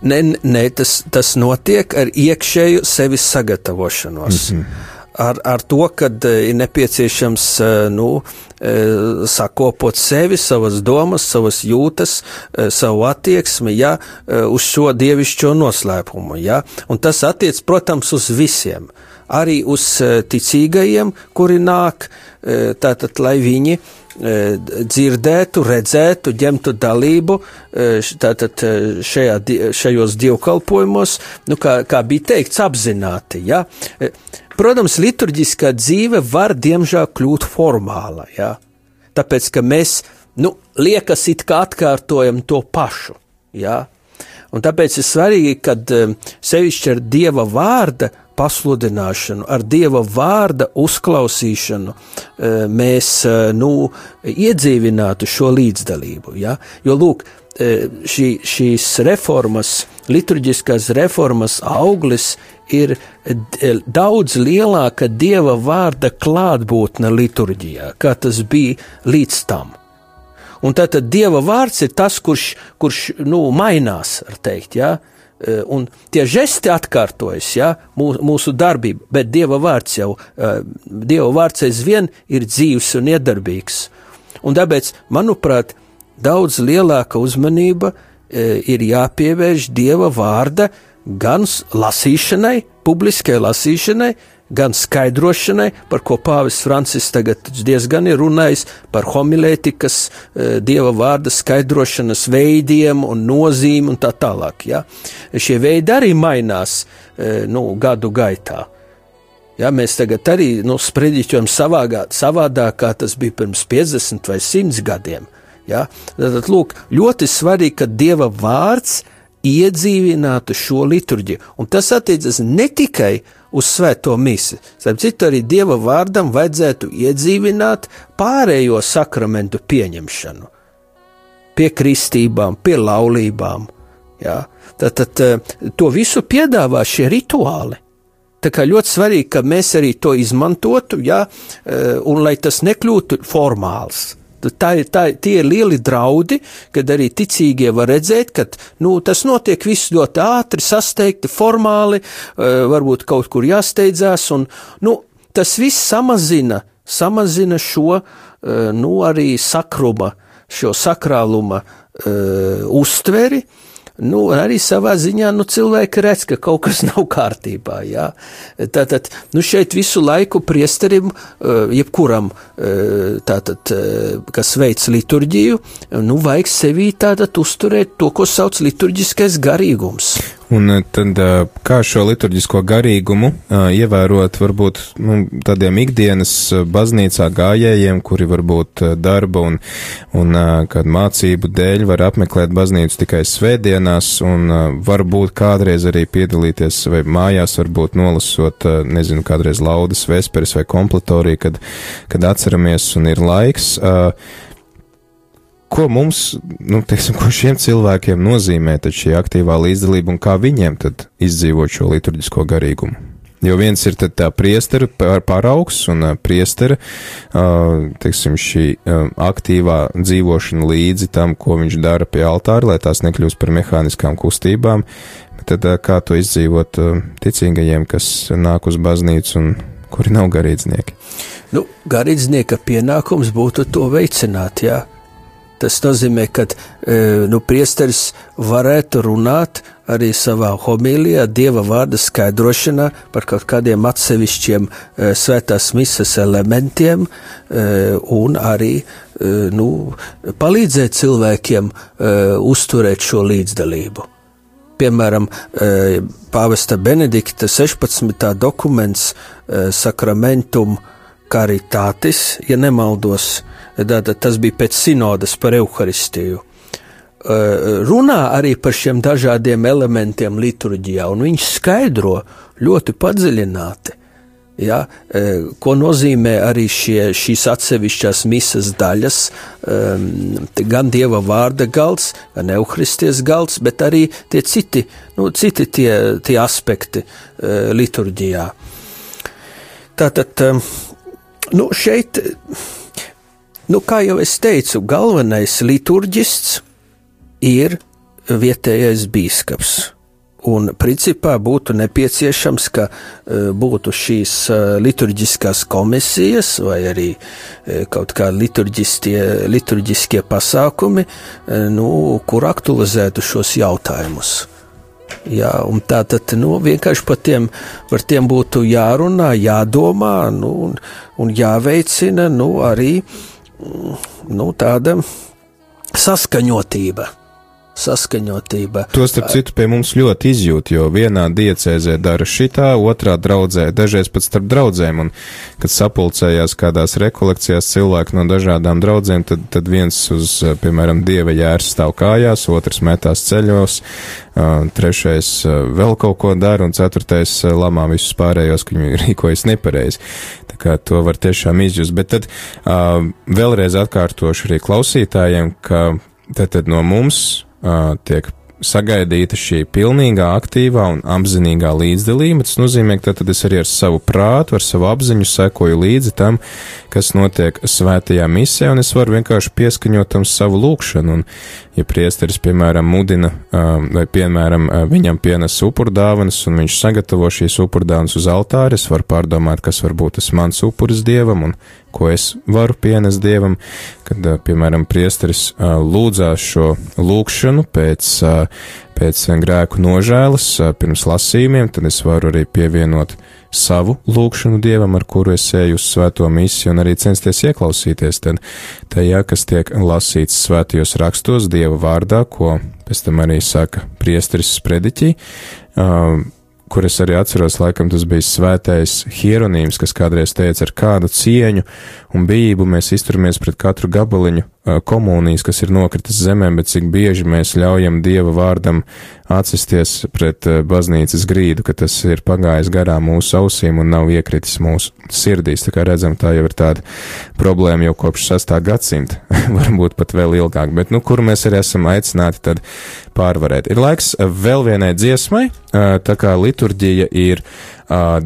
Nē, nē tas, tas notiek ar iekšēju sevis sagatavošanos. Mm -hmm ar, ar to, ka eh, ir nepieciešams eh, nu, eh, sakopot sevi, savas domas, savas jūtas, savu attieksmi ja, uz šo dievišķo noslēpumu. Ja. Un tas attiec, protams, uz visiem. Arī uz ticīgajiem, kuri nāk, tātad, lai viņi dzirdētu, redzētu, ņemtu dalību tātad šajā, šajos dievkalpojumos, nu, kā, kā bija teikts, apzināti. Ja? Protams, liturģiskā dzīve var diemžēl kļūt formāla, ja? tāpēc, ka mēs, nu, liekas it kā atkārtojam to pašu, ja? Un tāpēc ir svarīgi, kad sevišķi ar Dieva vārda pasludināšanu, ar Dieva vārda uzklausīšanu uh, mēs, uh, nu, iedzīvinātu šo līdzdalību, ja? Jo, lūk, uh, šī, šīs reformas, liturģiskās reformas auglis ir daudz lielāka dieva vārda klātbūtne liturģijā, kā tas bija līdz tam. Un tātad dieva vārds ir tas, kurš, kurš nu, mainās, var teikt, ja? E, un tie žesti atkārtojas, ja, mūsu, darbība, bet Dieva vārds jau, e, Dieva vārds aizvien ir dzīves un iedarbīgs. Un tāpēc, manuprāt, daudz lielāka uzmanība e, ir jāpievērš Dieva vārda gan lasīšanai, publiskai lasīšanai, gan skaidrošanai, par ko Pāvis Francis tagad diezgan ir runājis par homilētikas, e, dieva vārda skaidrošanas veidiem un nozīmi un tā tālāk. Ja? Šie veidi arī mainās e, nu, gadu gaitā. Ja, mēs tagad arī nu, sprediķojam savādāk, kā tas bija pirms 50 vai 100 gadiem. Ja? Tad, lūk, ļoti svarīgi, ka Dieva vārds ir iedzīvinātu šo liturģiju. Un tas attiecas ne tikai uz svēto misi. Starp citu, arī Dieva vārdam vajadzētu iedzīvināt pārējo sakramentu pieņemšanu. Pie kristībām, pie laulībām. Jā. Tad, tad eh, to visu piedāvā šie rituāli. Tā kā ļoti svarīgi, ka mēs arī to izmantotu, jā, eh, un lai tas nekļūtu formāls. Tā ir, tā, tie ir lieli draudi, kad arī ticīgie var redzēt, ka nu, tas notiek viss ļoti ātri, sasteigti, formāli, eh, varbūt kaut kur jāsteidzās, un nu, tas viss samazina, samazina šo eh, nu, arī sakruma, šo sakrāluma uh, uztveri, nu, arī savā ziņā nu, cilvēki redz, ka kaut kas <laughs> nav kārtībā. Jā. Tātad nu, šeit visu laiku priesterim, eh, jebkuram, eh, tātad, eh, kas veic liturģiju, nu, vajag sevī tātad uzturēt to, ko sauc liturģiskais garīgums. Un eh, tad eh, kā šo liturģisko garīgumu eh, ievērot varbūt nu, tādiem ikdienas baznīcā gājējiem, kuri varbūt darba un, un kādu mācību dēļ var apmeklēt baznīcu tikai svētdienās un varbūt kādreiz arī piedalīties vai mājās varbūt nolasot, nezinu, kādreiz laudas vesperis vai kompletoriju, kad, kad atceramies un ir laiks. Uh, ko mums, nu, teiksim, ko šiem cilvēkiem nozīmē šī aktīvā līdzdalība un kā viņiem tad izdzīvot šo liturģisko garīgumu? Jo viens ir tā priestera paraugs un priestera, teiksim, šī aktīvā dzīvošana līdzi tam, ko viņš dara pie altāra, lai tās nekļūst par mehāniskām kustībām. Tad kā to izdzīvot ticīgajiem, kas nāk uz baznīcu un kuri nav garīdznieki? Nu, garīdznieka pienākums būtu to veicināt, jā. Tas nozīmē, ka e, nu, priesteris varētu runāt arī savā homīlijā, dieva vārda skaidrošanā par kaut kādiem atsevišķiem e, svētās misas elementiem e, un arī nu, palīdzēt cilvēkiem uzturēt šo līdzdalību. Piemēram, pāvesta Benedikta 16. dokuments Sacramentum Caritatis, ja nemaldos, Tātad tas bija pēc sinodas par evaharistiju. Runā arī par šiem dažādiem elementiem liturģijā, un viņš skaidro ļoti padziļināti. Ja, ko nozīmē arī šie, šīs atsevišķās misas daļas, gan dieva vārda galds, gan euhristies galds, bet arī tie citi, nu, citi tie, tie aspekti liturģijā. Tātad, nu, šeit, nu, kā jau es teicu, galvenais liturģists ir vietējais bīskaps. Un principā būtu nepieciešams, ka uh, būtu šīs uh, liturģiskās komisijas vai arī uh, kaut kā liturģiskie pasākumi, nu, kur aktualizētu šos jautājumus. Jā, un tā tad nu, vienkārši par tiem, par tiem būtu jārunā, jādomā nu, un, un jāveicina nu, arī mm, nu, tāda saskaņotība saskaņotība. To starp citu pie mums ļoti izjūt, jo vienā diecēzē dara šitā, otrā draudzē, dažreiz pat starp draudzēm, un kad sapulcējās kādās rekolekcijās cilvēki no dažādām draudzēm, tad, tad viens uz, piemēram, dieva jērs stāv kājās, otrs metās ceļos, trešais vēl kaut ko dara, un ceturtais lamā visus pārējos, ka viņi <laughs> rīkojas nepareizi. Kā to var tiešām izjust, bet tad vēlreiz atkārtošu arī klausītājiem, ka tad, tad no mums uh, tiek sagaidīta šī pilnīgā, aktīvā un apzinīgā līdzdalība. Tas nozīmē, ka tad es arī ar savu prātu, ar savu apziņu sekoju līdzi tam, kas notiek svētajā misē, un es varu vienkārši pieskaņot tam savu lūkšanu. Un, ja priesteris, piemēram, mudina, vai, piemēram, viņam pienes upurdāvanas, un viņš sagatavo šīs upurdāvanas uz altāri, es varu pārdomāt, kas varbūt tas mans upuris dievam, un ko es varu pienest dievam, kad, piemēram, priesteris lūdzās šo lūkšanu pēc, pēc grēku nožēlas, pirms lasījumiem, tad es varu arī pievienot savu lūgšanu dievam, ar kuru es eju uz svēto misiju, un arī censties ieklausīties tajā, kas tiek lasīts svētajos rakstos dieva vārdā, ko pēc tam arī saka priesteris sprediķī. Uh, kur es arī atceros, laikam tas bija svētais hieronīms, kas kādreiz teica, ar kādu cieņu un bijību mēs izturamies pret katru gabaliņu komunijas, kas ir nokritis zemē, bet cik bieži mēs ļaujam Dieva vārdam atsisties pret baznīcas grīdu, ka tas ir pagājis garām mūsu ausīm un nav iekritis mūsu sirdīs. Tā kā redzam, tā jau ir tāda problēma jau kopš 6. gadsimta, <laughs> varbūt pat vēl ilgāk, bet, nu, kuru mēs arī esam aicināti tad pārvarēt. Ir laiks vēl vienai dziesmai, tā kā liturģija ir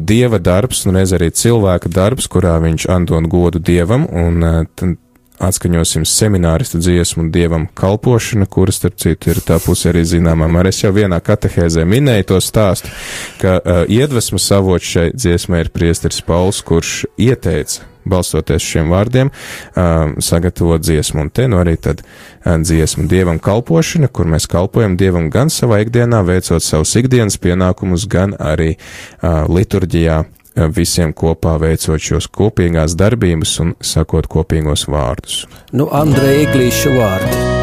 dieva darbs un reiz arī cilvēka darbs, kurā viņš andon godu dievam, un atskaņosim semināristu dziesmu dievam kalpošana, kuras, starp citu, ir tā puse arī zināmā. Arī es jau vienā katehēzē minēju to stāstu, ka uh, iedvesmas avots šai dziesmai ir priesteris Pauls, kurš ieteica, balstoties šiem vārdiem, uh, sagatavot dziesmu. Un te nu arī tad dziesma dievam kalpošana, kur mēs kalpojam dievam gan savā ikdienā, veicot savus ikdienas pienākumus, gan arī uh, liturģijā visiem kopā veicot šos kopīgās darbības un sakot kopīgos vārdus. Nu, Andrei Iglīša vārdi.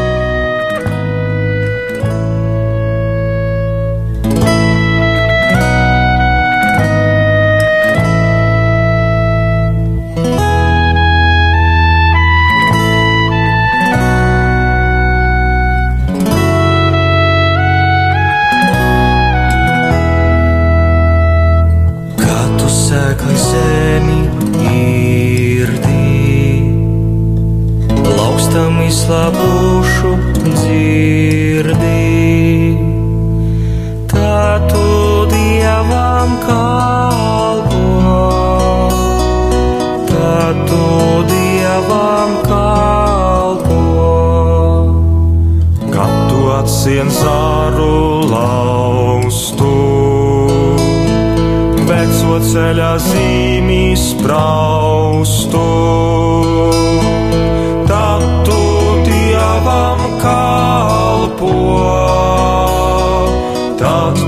vislabūšu dzirdī. Tā tu dievam kalpo, tā tu dievam kalpo. Kad tu atsien zāru laustu, veco ceļa zīmī spraustu.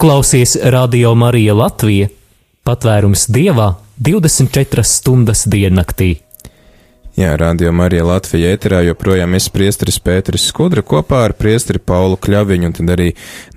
klausies Radio Marija Latvija, patvērums dievā 24 stundas diennaktī. Jā, radio Marija Latvija ēterā joprojām es priesteris Pēteris Skudra kopā ar priesteri Paulu Kļaviņu, un tad arī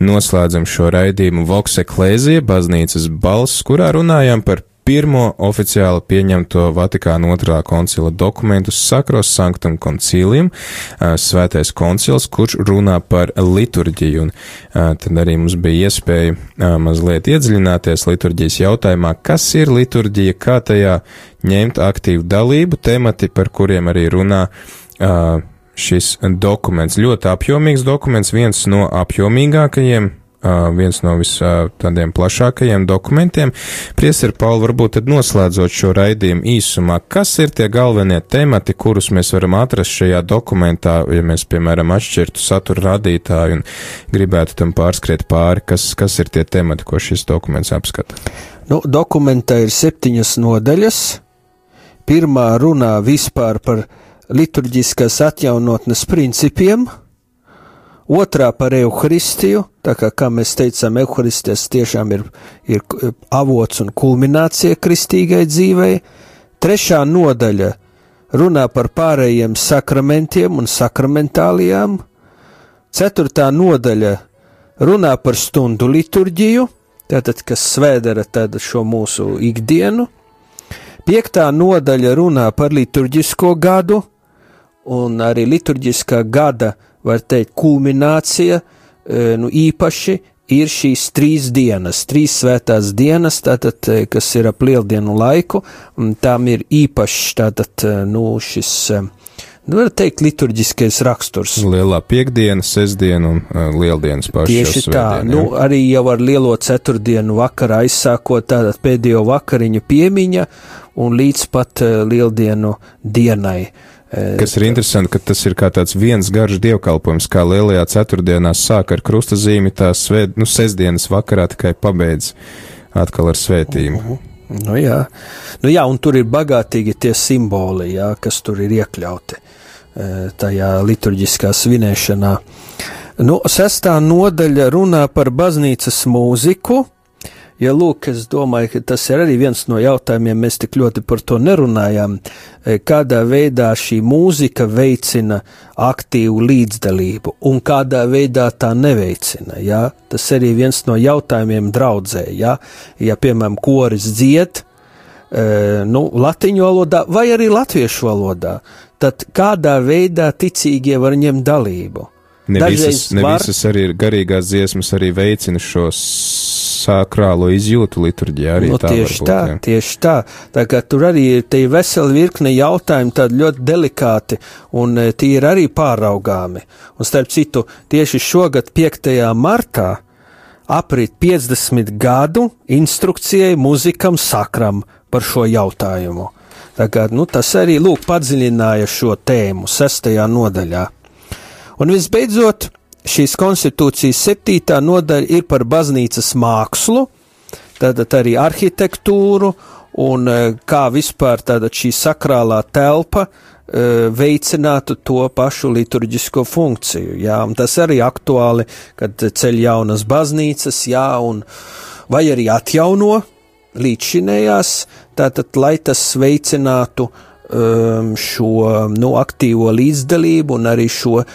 noslēdzam šo raidījumu Voks Eklēzija, baznīcas balss, kurā runājām par pirmo oficiāli pieņemto Vatikāna otrā koncila dokumentu Sakros Sanktum Concilium, svētais koncils, kurš runā par liturģiju, un tad arī mums bija iespēja mazliet iedziļināties liturģijas jautājumā, kas ir liturģija, kā tajā ņemt aktīvu dalību, temati, par kuriem arī runā šis dokuments. Ļoti apjomīgs dokuments, viens no apjomīgākajiem viens no vis uh, tādiem plašākajiem dokumentiem. Priester Pauli, varbūt tad noslēdzot šo raidījumu īsumā, kas ir tie galvenie temati, kurus mēs varam atrast šajā dokumentā, ja mēs, piemēram, atšķirtu satura radītāju un gribētu tam pārskriet pāri, kas, kas ir tie temati, ko šis dokuments apskata? Nu, dokumentā ir septiņas nodaļas. Pirmā runā vispār par liturģiskās atjaunotnes principiem, otrā par evaharistiju, tā kā, kā mēs teicām, evaharistijas tiešām ir, ir avots un kulminācija kristīgai dzīvei, trešā nodaļa runā par pārējiem sakramentiem un sakramentālijām, ceturtā nodaļa runā par stundu liturģiju, tātad, kas svēdara tāda šo mūsu ikdienu, piektā nodaļa runā par liturģisko gadu, un arī liturģiskā gada var teikt, kulminācija, e, nu, īpaši ir šīs trīs dienas, trīs svētās dienas, tātad, e, kas ir ap lieldienu laiku, un tām ir īpašs, tātad, e, nu, šis, nu, var teikt, liturģiskais raksturs. Lielā piekdiena, sestdiena un uh, lieldienas pašas. Tieši tā, nu, arī jau ar lielo ceturtdienu vakarā aizsākot tātad pēdējo vakariņu piemiņa un līdz pat uh, lieldienu dienai. Kas ir interesanti, ka tas ir kā tāds viens garš dievkalpojums, kā lielajā ceturtdienā sāk ar krustazīmi, tā svēt, nu, sestdienas vakarā tikai pabeidz atkal ar svētību. Nu jā. nu jā, un tur ir bagātīgi tie simboli, jā, kas tur ir iekļauti e, tajā liturģiskā svinēšanā. Nu, sestā nodaļa runā par baznīcas mūziku, Ja lūk, es domāju, ka tas ir arī viens no jautājumiem, mēs tik ļoti par to nerunājām, e, kādā veidā šī mūzika veicina aktīvu līdzdalību un kādā veidā tā neveicina. Ja? Tas arī viens no jautājumiem draudzē. Ja, ja piemēram, koris dzied, e, nu, latiņu valodā vai arī latviešu valodā, tad kādā veidā ticīgie var ņemt dalību? Ne Dažreiz visas, ne var- visas arī garīgās dziesmas, arī veicina šo sākrālo izjūtu liturģijā. Arī nu, tā tieši būt, tā, jā. tieši tā. Tā kā tur arī ir tie veseli virkne jautājumi, tādi ļoti delikāti, un e, tie ir arī pāraugāmi. Un starp citu, tieši šogad 5. martā aprit 50 gadu instrukcijai muzikam sakram par šo jautājumu. Tā kā, nu, tas arī lūk padziļināja šo tēmu sestajā nodaļā. Un visbeidzot, šīs konstitūcijas septītā nodaļa ir par baznīcas mākslu, tātad arī arhitektūru un eh, kā vispār tāda šī sakrālā telpa eh, veicinātu to pašu liturģisko funkciju. Jā, un tas arī aktuāli, kad ceļ jaunas baznīcas, jā, un vai arī atjauno līdzšinējās, tātad, lai tas veicinātu um, šo nu, aktīvo līdzdalību un arī šo uh,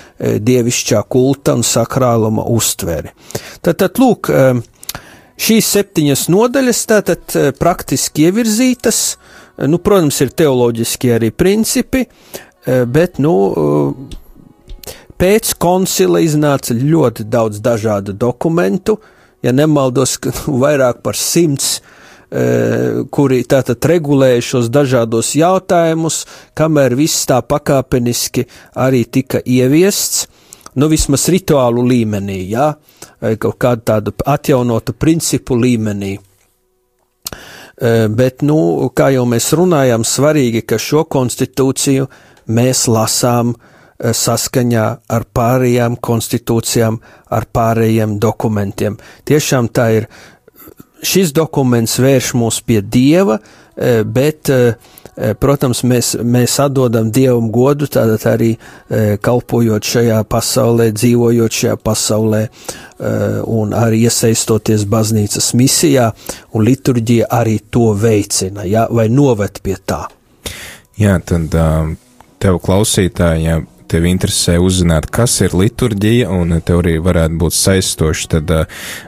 dievišķā kulta un sakrāluma uztveri. Tātad, lūk, um, šīs septiņas nodaļas tātad uh, praktiski ievirzītas, nu, protams, ir teoloģiski arī principi, uh, bet, nu, uh, pēc koncila iznāca ļoti daudz dažādu dokumentu, ja nemaldos, <laughs> vairāk par simts kuri tātad regulēja šos dažādos jautājumus, kamēr viss tā pakāpeniski arī tika ieviests, nu vismaz rituālu līmenī, jā, vai kaut kādu tādu atjaunotu principu līmenī. E, bet, nu, kā jau mēs runājām, svarīgi, ka šo konstitūciju mēs lasām e, saskaņā ar pārējām konstitūcijām, ar pārējiem dokumentiem. Tiešām tā ir šis dokuments vērš mūs pie Dieva, eh, bet, eh, eh, protams, mēs, mēs atdodam Dievam godu, tātad arī kalpojot šajā pasaulē, dzīvojot šajā pasaulē un arī iesaistoties baznīcas misijā, un liturģija arī to veicina, ja, vai noved pie tā. Jā, tad tev klausītājiem tevi interesē uzzināt, kas ir liturģija, un tev arī varētu būt saistoši tad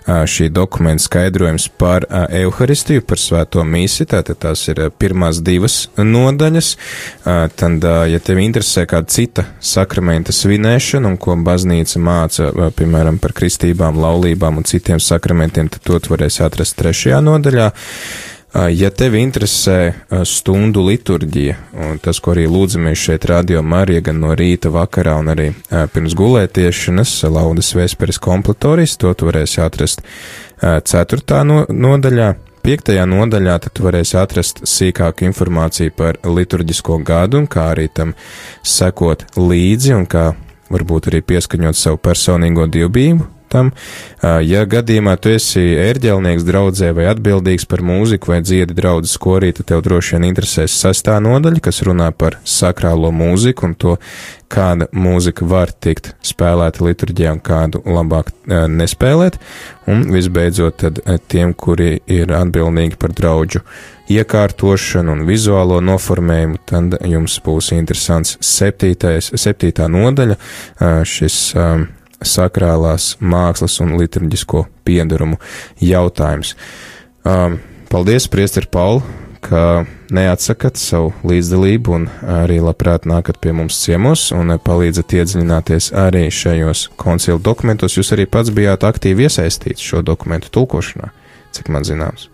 šī dokumenta skaidrojums par Euharistiju, par svēto mīsi, tātad tās ir pirmās divas nodaļas. Tad, ja tevi interesē kāda cita sakramenta svinēšana, un ko baznīca māca, piemēram, par kristībām, laulībām un citiem sakramentiem, tad to tu varēsi atrast trešajā nodaļā. Ja tevi interesē stundu liturģija, un tas, ko arī lūdzamies šeit radio Marija gan no rīta, vakarā un arī pirms gulētiešanas, laudas vēsperes kompletorijas, to tu varēsi atrast ceturtā no, nodaļā. Piektajā nodaļā tad tu varēsi atrast sīkāku informāciju par liturģisko gadu un kā arī tam sekot līdzi un kā varbūt arī pieskaņot savu personīgo dievbijību, tam. Ja gadījumā tu esi ērģelnieks draudzē vai atbildīgs par mūziku vai dziedi draudzes korī, tad tev droši vien interesēs sastā nodaļa, kas runā par sakrālo mūziku un to, kāda mūzika var tikt spēlēta liturģijā un kādu labāk nespēlēt. Un visbeidzot, tad tiem, kuri ir atbildīgi par draudžu iekārtošanu un vizuālo noformējumu, tad jums būs interesants septītais, septītā nodaļa, šis sakrālās mākslas un liturģisko piedarumu jautājums. Um, paldies, Priester Pauli, ka neatsakat savu līdzdalību un arī labprāt nākat pie mums ciemos un palīdzat iedziļināties arī šajos koncilu dokumentos. Jūs arī pats bijāt aktīvi iesaistīts šo dokumentu tulkošanā, cik man zināms.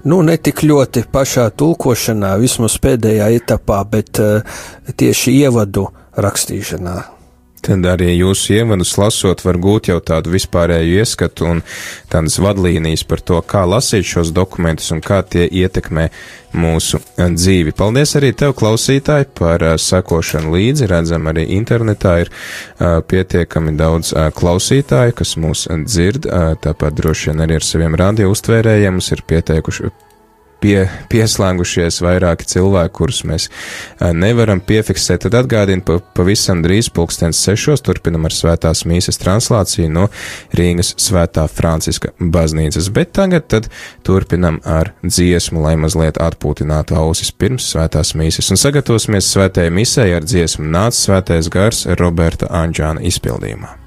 Nu, ne tik ļoti pašā tulkošanā, vismaz pēdējā etapā, bet uh, tieši ievadu rakstīšanā. Tad arī jūsu ievadus lasot, var gūt jau tādu vispārēju ieskatu un tādas vadlīnijas par to, kā lasīt šos dokumentus un kā tie ietekmē mūsu dzīvi. Paldies arī tev, klausītāji, par uh, sekošanu līdzi. Redzam, arī internetā ir uh, pietiekami daudz klausītāju, kas mūs dzird, tāpat droši vien arī ar saviem radio uztvērējiem mums ir pieteikuši pie, pieslēgušies vairāki cilvēki, kurus mēs nevaram piefiksēt. Tad atgādinu, pa, pavisam drīz pulkstens sešos turpinam ar svētās mīsas translāciju no Rīgas svētā Franciska baznīcas, bet tagad tad turpinam ar dziesmu, lai mazliet atpūtinātu ausis pirms svētās mīsas un sagatavosimies svētajai misē ar dziesmu Nāc svētais gars Roberta Anģāna izpildījumā.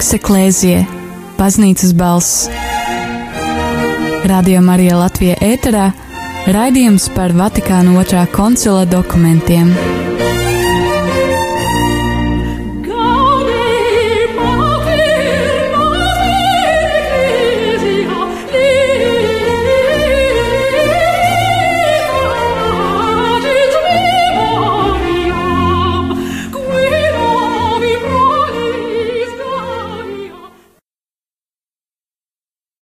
Voks eklēzie, baznīcas balss. Radio Marija Latvija ēterā raidījums par Vatikāna otrā koncila dokumentiem.